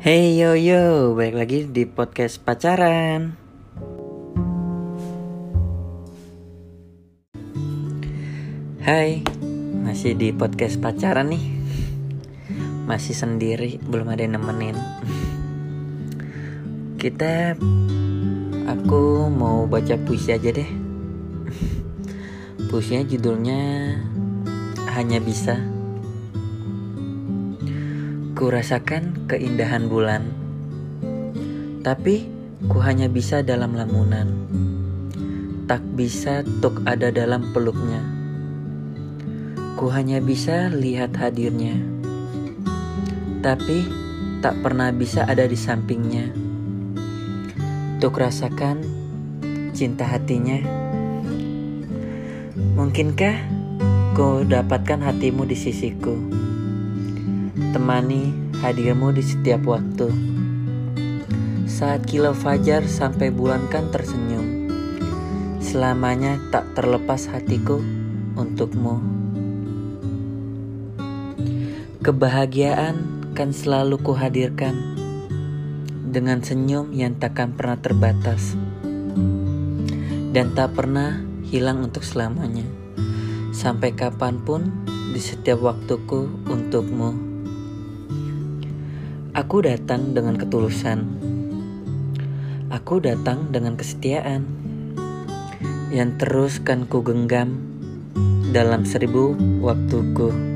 Hey yo yo, balik lagi di podcast pacaran. Hai, masih di podcast pacaran nih. Masih sendiri, belum ada yang nemenin. Kita aku mau baca puisi aja deh. Puisinya judulnya Hanya Bisa. Ku rasakan keindahan bulan, tapi ku hanya bisa dalam lamunan. Tak bisa tuk ada dalam peluknya. Ku hanya bisa lihat hadirnya, tapi tak pernah bisa ada di sampingnya. Tuk rasakan cinta hatinya. Mungkinkah ku dapatkan hatimu di sisiku? Temani hadirmu di setiap waktu. Saat kilau fajar sampai bulan kan tersenyum. Selamanya tak terlepas hatiku untukmu. Kebahagiaan kan selalu kuhadirkan dengan senyum yang takkan pernah terbatas dan tak pernah hilang untuk selamanya. Sampai kapan pun di setiap waktuku untukmu. Aku datang dengan ketulusan. Aku datang dengan kesetiaan yang terus kan ku genggam dalam seribu waktuku.